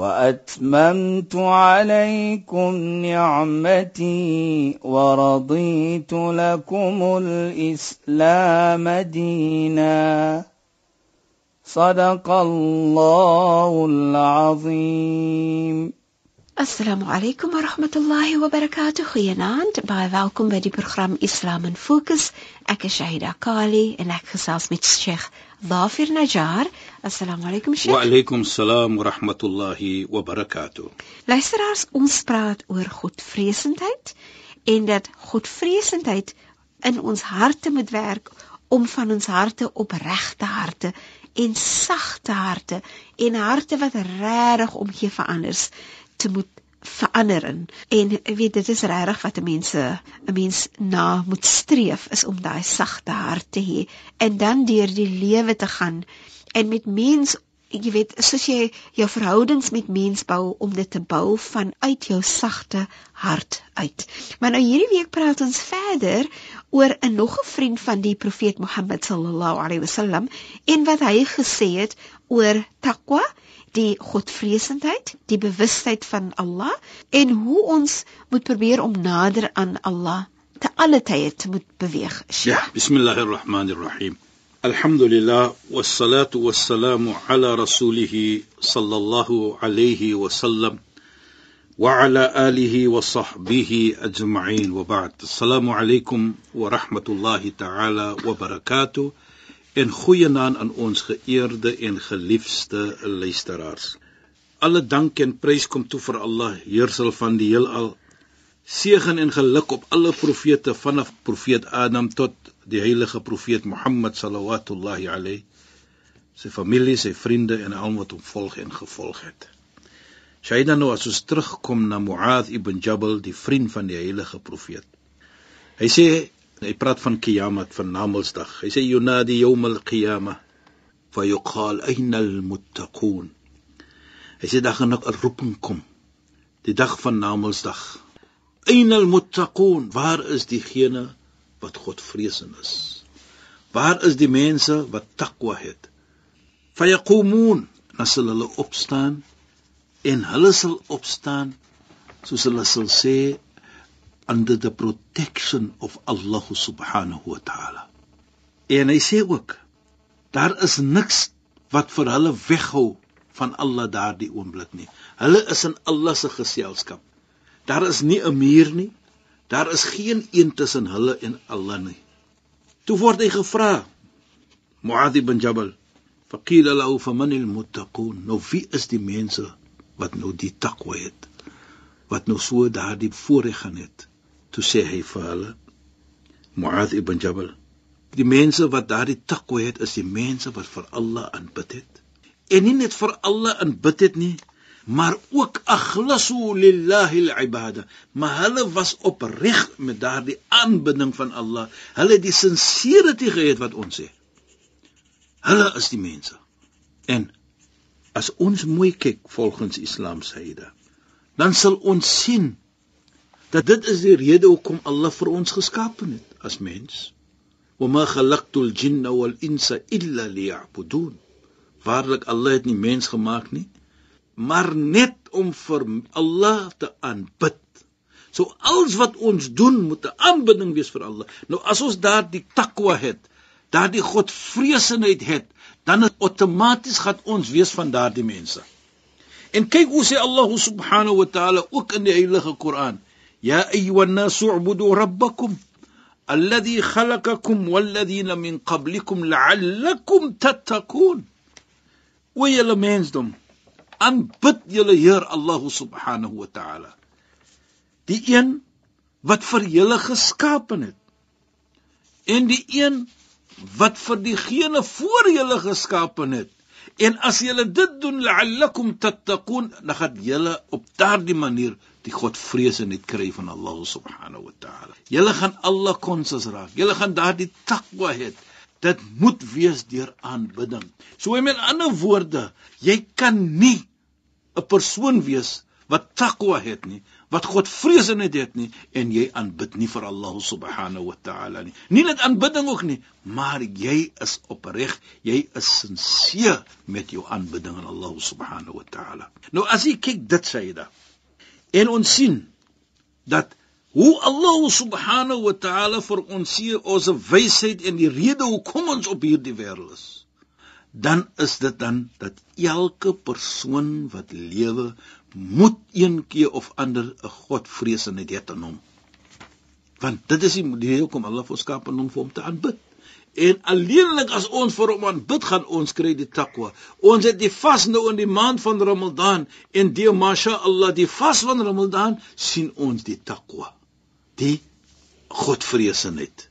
وأتممت عليكم نعمتي ورضيت لكم الإسلام دينا. صدق الله العظيم. السلام عليكم ورحمة الله وبركاته. خيانات باي فالكم بدي برخرام إسلام فوكس أكا شهيدا كالي إن أكا ساس الشيخ Dafir Najjar. Assalamu alaykum Sheikh. Wa alaykum salaam wa rahmatullahi wa barakatuh. Luisteraars, ons praat oor Godvreesendheid en dat Godvreesendheid in ons harte moet werk om van ons harte opregte harte en sagte harte en harte wat regtig omgee vir anders te moet verander en ek weet dit is regtig wat mense 'n mens na moet streef is om daai sagte hart te hê en dan deur die lewe te gaan en met mens jy weet soos jy jou verhoudings met mens bou om dit te bou vanuit jou sagte hart uit. Maar nou hierdie week praat ons verder oor 'n nog 'n vriend van die profeet Mohammed sallallahu alaihi wasallam en wat hy gesê het oor taqwa die godvreesendheid, die bewustheid van Allah en hoe ons moet probeer om nader aan Allah te alle tye te moet beweeg. Ja, bismillahirrahmanirrahim. Alhamdulillah wassalatu wassalamu ala rasulih sallallahu alayhi wa sallam wa ala alihi wa sahbihi ajma'in wa ba'd. Assalamu alaykum wa rahmatullahi ta'ala wa barakatuh. En goeie naam aan ons geëerde en geliefde luisteraars. Alle dank en prys kom toe vir Allah, Heersel van die heelal. Seën en geluk op alle profete vanaf profeet Adam tot die heilige profeet Mohammed sallallahu alayhi sy familie, sy vriende en almal wat hom volg en gevolg het. Shaida nou as ons terugkom na Muad ibn Jabal, die vriend van die heilige profeet. Hy sê Hy praat van Kiamat van Namedsdag. Hy sê yunadi yawm al-qiyamah fa yuqal ayna al-muttaqun. Hy sê dag gaan 'n roeping kom. Die dag van Namedsdag. Ayna al-muttaqun, waar is diegene wat Godvreesend is? Waar is die mense wat takwa het? Fa yaqumun, as hulle opstaan en hulle sal opstaan soos hulle sal sê under the protection of Allah subhanahu wa ta'ala. En hy sê ook daar is niks wat vir hulle weghou van Allah daardie oomblik nie. Hulle is in Allah se geselskap. Daar is nie 'n muur nie. Daar is geen een tussen hulle en Allah nie. Toe word hy gevra Muadh ibn Jabal faqila lahu faman almuttaqun nou wie is die mense wat nou die takwa het wat nou so daardie voorreg gaan het toe sê hy vir hulle Muad ibn Jabal die mense wat daardie takwa het is die mense wat vir Allah aanbid het. En nie net vir Allah aanbid het nie maar ook aghlasu lillahi al-ibada. Maar hulle was opreg met daardie aanbidding van Allah. Hulle het die sinceriteit gehad wat ons sê hulle is die mense. En as ons mooi kyk volgens Islam se hyde dan sal ons sien dat dit is die rede hoekom Allah vir ons geskaap het as mens. Wa ma khalaqtul jinna wal insa illa liya'budun. Waarlik Allah het nie mens gemaak nie, maar net om vir Allah te aanbid. So alles wat ons doen moet 'n aanbidding wees vir Allah. Nou as ons daardie takwa het, daardie godvreesenheid het, dan outomaties gaan ons wees van daardie mense. En kyk hoe sê Allah subhanahu wa ta'ala ook in die heilige Koran. يا أيها الناس اعبدوا ربكم الذي خلقكم والذين من قبلكم لعلكم تتقون ويلا mensdom aanbid julle Heer Allah subhanahu wa ta'ala die een wat vir julle geskapen het en die een wat vir diegene voor julle geskapen het en as julle dit doen la'allakum tattaqun dan gaan julle op daardie manier die godvreesenheid kry van Allah subhanahu wa ta'ala. Julle gaan Allah konses raak. Julle gaan daardie takwa hê. Dit moet wees deur aanbidding. So in ander woorde, jy kan nie 'n persoon wees wat takwa het nie, wat God vreesenheid het nie en jy aanbid nie vir Allah subhanahu wa ta'ala nie. Nie net aanbidding ook nie, maar jy is opreg, jy is sinseer met jou aanbidding aan Allah subhanahu wa ta'ala. Nou as jy kyk dit sê da. En ons sien dat hoe Allah subhanahu wa ta'ala vir ons sê ons wysheid en die rede hoekom ons op hierdie wêreld is dan is dit dan dat elke persoon wat lewe moet een keer of ander 'n godvreesenheid hê aan hom. Want dit is die rede hoekom Allah ons skaap en hom vir hom te aanbid. En alleenlik as ons vir hom aanbid, gaan ons kry die takwa. Ons het die vas nou in die maand van Ramadan en die masha Allah die vas van Ramadan sien ons die takwa. Die godvreesenheid.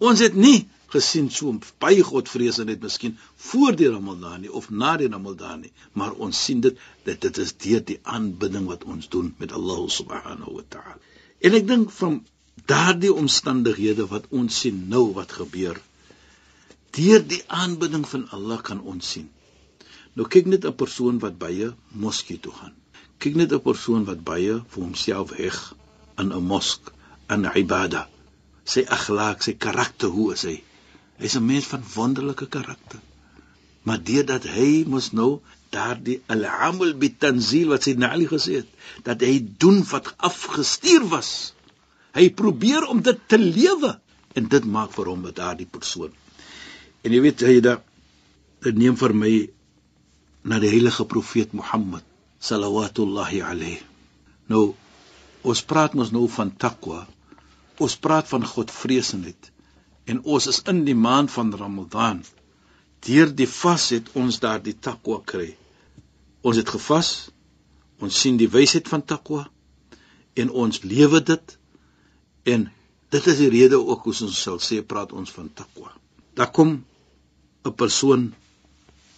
Ons het nie gesien so baie godvreesenheid miskien voor die Ramadan nie of na die Ramadan nie, maar ons sien dit dat dit is deur die aanbidding wat ons doen met Allah subhanahu wa ta'ala. En ek dink van daardie omstandighede wat ons sien nou wat gebeur, deur die aanbidding van Allah kan ons sien. Nou kyk net 'n persoon wat baie moskee toe gaan. Kyk net 'n persoon wat baie vir homself heg in 'n mosk, in ibada. Sy akhlaq, sy karakter, hoe is hy? Hy's 'n mens van wonderlike karakter. Maar deurdat hy mos nou daardie al-amal bitanzil wat sy Nali gesê het, dat hy doen wat afgestuur was. Hy probeer om dit te lewe en dit maak vir hom met daardie persoon. En jy weet hy dat dit neem vir my na die heilige profeet Mohammed sallallahu alayhi. Nou ons praat mos nou van takwa. Ons praat van godvreesenheid en ons is in die maand van Ramadan. Deur die vas het ons daardie takwa kry. Ons het gevas. Ons sien die wysheid van takwa en ons lewe dit. En dit is die rede ook hoe ons sal sê praat ons van takwa. Daar kom 'n persoon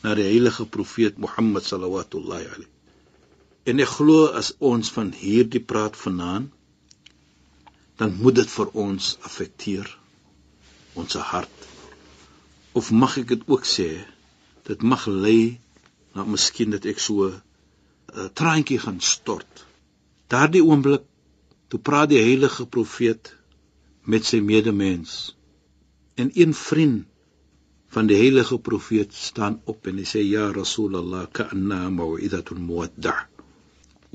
na die heilige profeet Mohammed sallallahu alayhi. En ek glo as ons van hierdie praat vanaand dan moet dit vir ons affekteer ons hart. Of mag ek dit ook sê, dit mag lei na miskien dat ek so 'n uh, traantjie gaan stort. Daardie oomblik toe praat die heilige profeet met sy medemens. En een vriend van die heilige profeet staan op en hy sê ja Rasulullah ka'anna mau'idatun muwadda.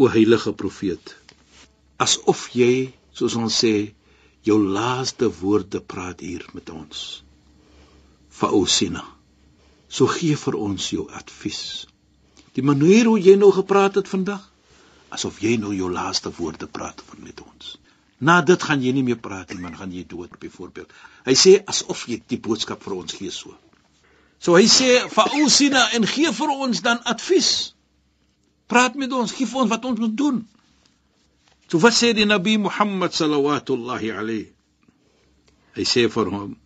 O heilige profeet, asof jy soos ons sê jou laaste woorde praat hier met ons. Fausina. So gee vir ons jou advies. Die manier hoe jy nou gepraat het vandag, asof jy nou jou laaste woorde praat van met ons. Na dit gaan jy nie meer praat nie, man, gaan jy dood byvoorbeeld. Hy sê asof jy die boodskap vir ons gee so. So hy sê fausina en gee vir ons dan advies. Praat met ons, gee vir ons wat ons moet doen. So wat sê die Nabi Muhammad sallallahu alayhi? Hy sê vir hom: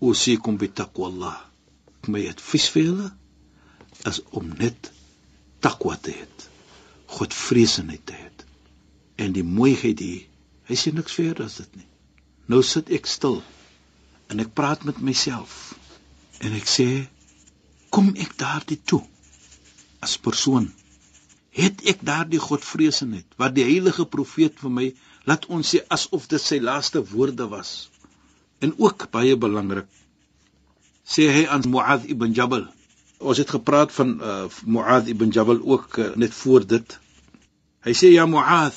"Usikum bi taqwallah." My advies vir julle is om net takwa te hê. Godvreesenheid te hê. En die mooiheid hier, hy sê niks verder as dit nie. Nou sit ek stil en ek praat met myself en ek sê: "Kom ek daardie toe? As persoon?" het ek daardie godvreesenheid wat die heilige profeet vir my laat ons sê asof dit sy laaste woorde was. En ook baie belangrik sê hy aan Muad ibn Jabal. Ons het gepraat van uh, Muad ibn Jabal ook uh, net voor dit. Hy sê ja Muad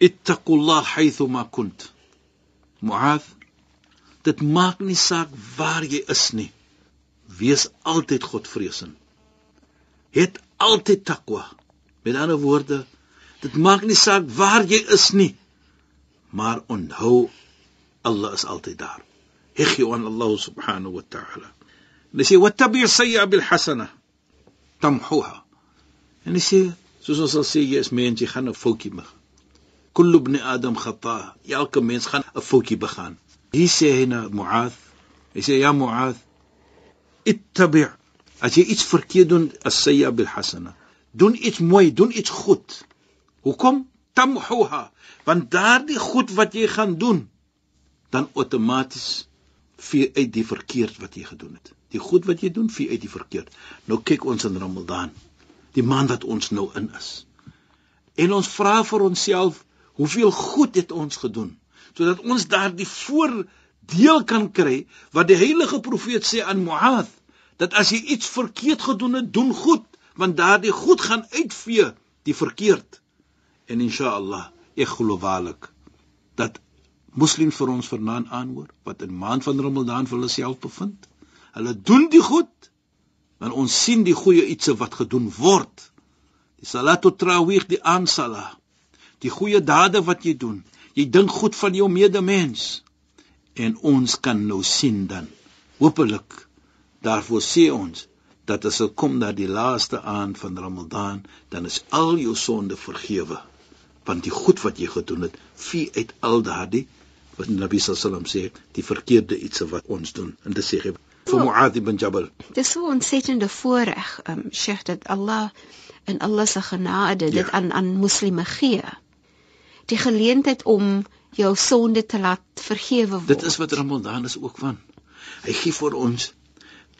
ittaqullah haythu ma kunt. Muad dit maak nie saak waar jy is nie wees altyd godvreesend het altyd takwa Met ander woorde, dit maak nie saak waar jy is nie, maar onthou Allah is altyd daar. Heggie aan Allah subhanahu wa ta'ala. En sê wattabi sayya bil hasana tamhuha. En sê soos ons sal sê jy is mens jy gaan 'n foutjie maak. Kullu ibn Adam khata. Elke mens gaan 'n foutjie begaan. Hier sê hy na Mu'adh. Hy sê ja Mu'adh, ittabi' as jy iets verkeerd doen as sayya bil hasana doen iets mooi, doen iets goed. Hoekom? tamhuha. Want daardie goed wat jy gaan doen dan outomaties vee uit die verkeerd wat jy gedoen het. Die goed wat jy doen vee uit die verkeerd. Nou kyk ons in Ramadan. Die maand wat ons nou in is. En ons vra vir onsself hoeveel goed het ons gedoen sodat ons daardie voordeel kan kry wat die heilige profeet sê aan Muad dat as jy iets verkeerd gedoen het doen goed want daardie goed gaan uitvee die verkeerd. En inshallah ek glo waarlik dat moslems vir ons vanaand aanhoor wat in maand van Ramadan vir hulle self bevind. Hulle doen die goed want ons sien die goeie iets wat gedoen word. Die salat tarawih die aansala die goeie dade wat jy doen jy dink goed van jou medemens en ons kan nou sien dan hopelik daarvoor sê ons dat as dit kom na die laaste aand van Ramadan, dan is al jou sonde vergewe. Want die goed wat jy gedoen het, vie uit al daardie wat Nabi sallam sê, die verkeerde iets wat ons doen. En dit sê hy vir Muad ibn Jabal. Dis so 'n ontsettende voorreg, ehm um, Sheikh dat Allah en Allah se genade dit ja. aan aan moslime gee. Die geleentheid om jou sonde te laat vergewe word. Dit is wat Ramadan is ook van. Hy gee vir ons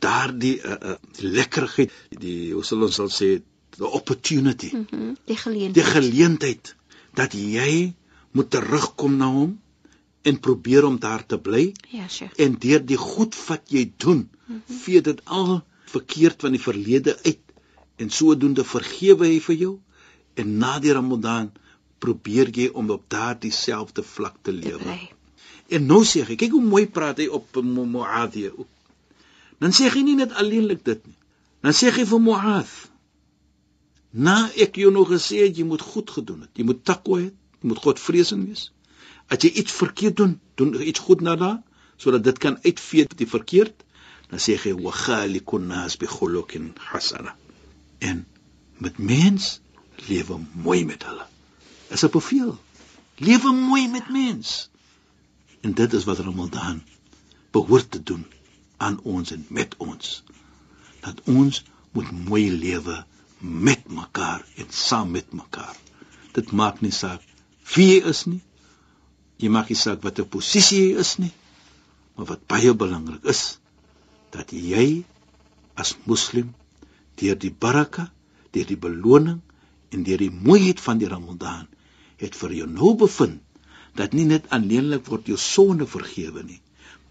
daardie uh, uh, lekkerheid die hoe sal ons sal sê the opportunity mm -hmm, die geleentheid die geleentheid dat jy moet terugkom na hom en probeer om daar te bly ja sure. en deur die goed wat jy doen mm -hmm. vee dit al verkeerd van die verlede uit en sodoende vergewe hy vir jou en na die ramadan probeer jy om op daardie selfde vlak te lewe en nou sê hy kyk hoe mooi praat hy op Muadh ook dan sê hy nie net alleenlik dit nie. Dan sê hy vir Muaz: "Na ek jou nog gesê het jy moet goed gedoen het. Jy moet takwa hê, jy moet Godvreesend wees. As jy iets verkeerd doen, doen iets goed na da, sodat dit kan uitvee die verkeerd." Dan sê hy: "Wa khaliqun nas bi khuluqin hasana." En met mens lewe mooi met hulle. Is 'n beveel. Lewe mooi met mens. En dit is wat Ramadan behoort te doen aan ons en met ons. Dat ons moet mooi lewe met mekaar en saam met mekaar. Dit maak nie saak wie jy is nie. Jy maak nie saak watter posisie jy is nie. Maar wat baie belangrik is dat jy as moslim deur die baraka, deur die beloning en deur die mooiheid van die Ramadan het vir jou nou bevind dat nie net alleenlik word jou sonde vergewe nie,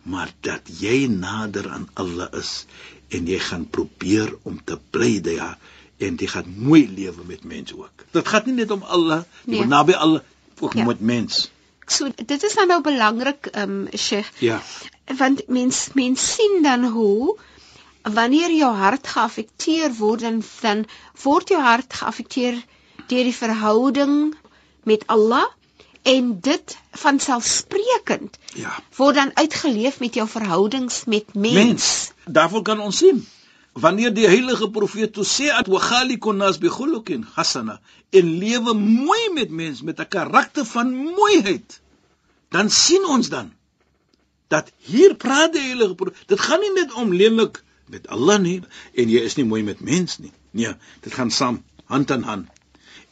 maar dat jy nader aan Allah is en jy gaan probeer om te bly daar en jy gaan mooi lewe met mense ook. Dit gaan nie net om Allah, jy moet nee. naby Allah ook ja. met mens. So dit is nou belangrik, ehm um, Sheikh. Ja. Want mens mens sien dan hoe wanneer jou hart geaffekteer word dan dan word jou hart geaffekteer deur die verhouding met Allah en dit van selfsprekend ja word dan uitgeleef met jou verhoudings met mens. mens. Daarvoor kan ons sien wanneer die heilige profeet toe sê at wa khaliqun nas bi khuluqin hasana en lewe mooi met mens met 'n karakter van mooiheid dan sien ons dan dat hier praat die heilige profeet dit gaan nie net om lelik met Allah nie en jy is nie mooi met mens nie nee dit gaan saam hand aan hand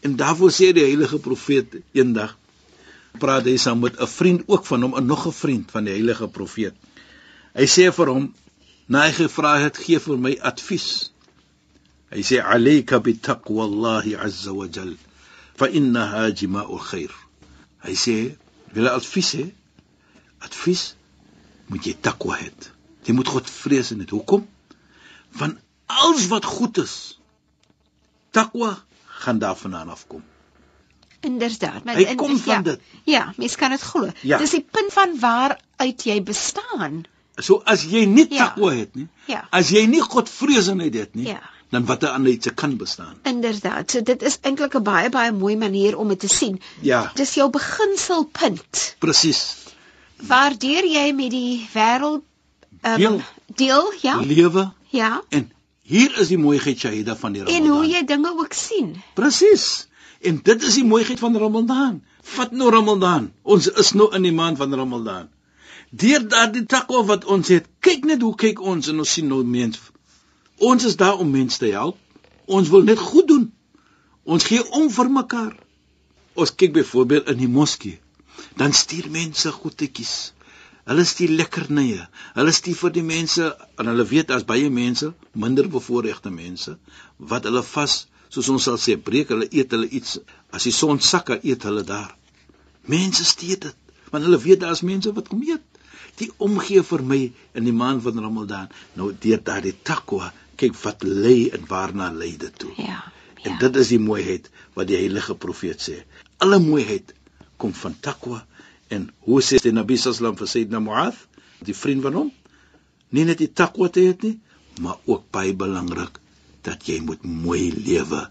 en daarvoor sê die heilige profeet eendag praat hy saam met 'n vriend ook van hom, 'n nog 'n vriend van die heilige profeet. Hy sê vir hom, "Na hy gevra het, gee vir my advies." Hy sê, "Alayka bi taqwallahi azza wa jal, fa innaha jima'ul khair." Hy sê, "Wil advies hê? Advies moet jy takwa hê. Jy moet God vrees en dit. Hoekom? Van alles wat goed is, takwa gaan daarvandaan afkom." Inderdaad, maar hy kom van ja, dit. Ja, mens kan dit glo. Ja. Dis die punt van waar uit jy bestaan. So as jy nie ja. takwa het nie, ja. as jy nie Godvreesenheid het nie, ja. dan watter ander iets kan bestaan? Inderdaad. So dit is eintlik 'n baie baie mooi manier om dit te sien. Ja. Dis jou beginselpunt. Presies. Waardeur jy met die wêreld um, deel, deel, ja. Lewe. Ja. En hier is die mooiheid Shahida van die Ramadan. En hoe jy dinge ook sien. Presies. En dit is die mooiheid van Ramadan. Vat nou Ramadan. Ons is nou in die maand van Ramadan. Deur daardie takwa wat ons het, kyk net hoe kyk ons en ons sien nou mens. Ons is daar om mense te help. Ons wil net goed doen. Ons gee om vir mekaar. Ons kyk byvoorbeeld in die moskee. Dan stuur mense goedetjies. Hulle stuur lekkernye. Hulle stuur vir die mense en hulle weet as baie mense, minder bevoorregte mense, wat hulle vas, soos ons sal sê, breek hulle eet hulle iets. As die son sak, eet hulle daar. Mense stuur dit, want hulle weet daar's mense wat kom eet. Die omgee vir my in die maand van Ramadan. Nou deur daardie takwa, kyk wat lê en waarna lei dit toe. Ja. En ja. dit is die mooiheid wat die heilige profeet sê. Alle mooiheid kom van takwa en hoe sê die Nabi sallam vir Sayyidina Muadh, die vriend van hom, nie net die takwa te hê nie, maar ook baie belangrik dat jy moet mooi lewe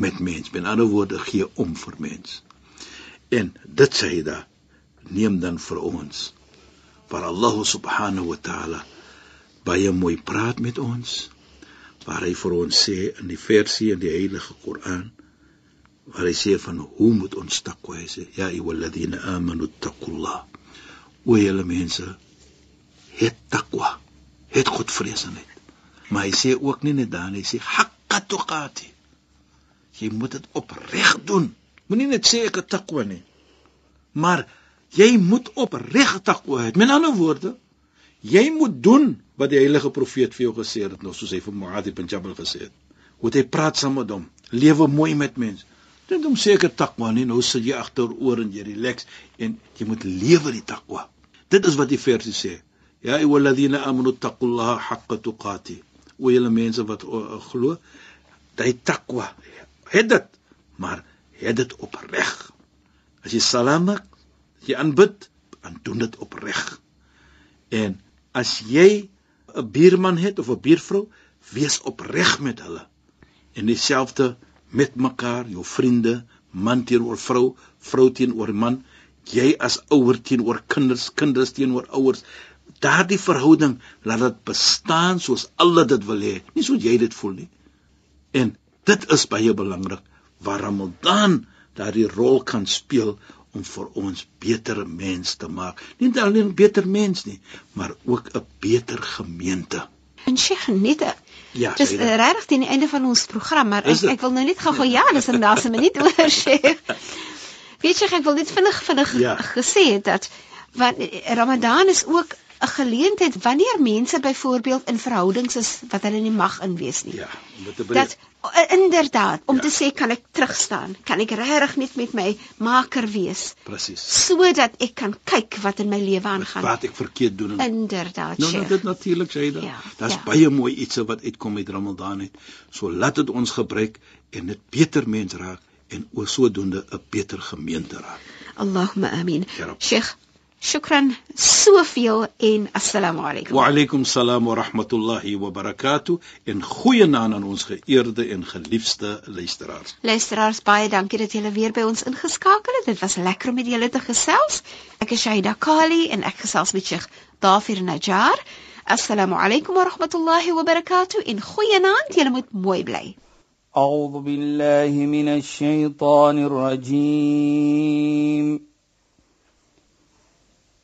met mens. Met ander woorde, gee om vir mens. En dit sê hy da neem dan vir ons waar Allah subhanahu wa ta'ala baie mooi praat met ons waar hy vir ons sê in die versie in die heilige Koran waar hy sê van hoe moet ons takwa hê ja ayyuhalladhina amanu taqullah o julle mense het takwa het godvreesenheid. Maar hy sê ook nie net dan hy sê haqqa tuqati jy moet dit opreg doen. Moenie net sê ek het takwa nie. Maar jy moet opreg takwa hê met ander woorde jy moet doen wat die heilige profeet vir jou gesê het nou soos hy vir Muad ibn Jabal gesê het. Hoe hy praat saam met hom, lewe mooi met mense. Dit hom seker takwa nie, nou sit jy agteroor en jy relax en jy moet lewe die takwa. Dit is wat die versie sê. Ja ayyuhalladhina amanu taqullaha haqqa tuqati. O julle mense wat uh, glo, daai takwa, het dit, maar het dit opreg. As jy salam maak, jy aanbid, dan doen dit opreg. En as jy 'n buurman het of 'n buurvrou, wees opreg met hulle. En dieselfde met mekaar, jou vriende, man teenoor vrou, vrou teenoor man, jy as ouer teenoor kinders, kinders teenoor ouers. Daardie verhouding laat dit bestaan soos alle dit wil hê, nie soos jy dit voel nie. En dit is baie belangrik waar Ramadan daardie rol kan speel om vir ons beter mens te maak. Nie alleen beter mens nie, maar ook 'n beter gemeente. En Sheikh net Ja, dis uh, regtig teen die einde van ons program, maar ek, ek wil nou net gou-gou ja, dis 'n laaste minuut oor Sheikh. Weet jy, ek wil net vinnig vinnig Ja. gesê het dat want eh, Ramadan is ook 'n geleentheid wanneer mense byvoorbeeld in verhoudings is wat hulle nie mag inwees nie. Ja, om te breek. Dat inderdaad om Ja. te sê kan ek terugstaan, kan ek regtig net met my maker wees Presies. sodat ek kan kyk wat in my lewe aangaan. Wat ek verkeerd doen. en- Inderdaad, Nou nou dit natuurlik sê jy. Ja, Daar's ja. baie mooi iets wat uitkom uit Ramadan uit. So laat dit ons gebruik en dit beter mens raak en o sodoende 'n beter gemeente raak. Allahumma amin. Ja, Rab. Sheikh, shukran soveel en assalamu alaykum. Wa alaykum salaam wa rahmatullahi wa barakatuh en goeie naam aan ons geëerde en geliefde luisteraars. Luisteraars, baie dankie dat julle weer by ons ingeskakel het. Dit was lekker om met julle te gesels. Ek is Shaida Kali en ek gesels met Sheikh Dafir Najjar. Assalamu alaykum wa rahmatullahi wa barakatuh. En goeienaand, julle moet mooi bly. أعوذ بالله من الشيطان الرجيم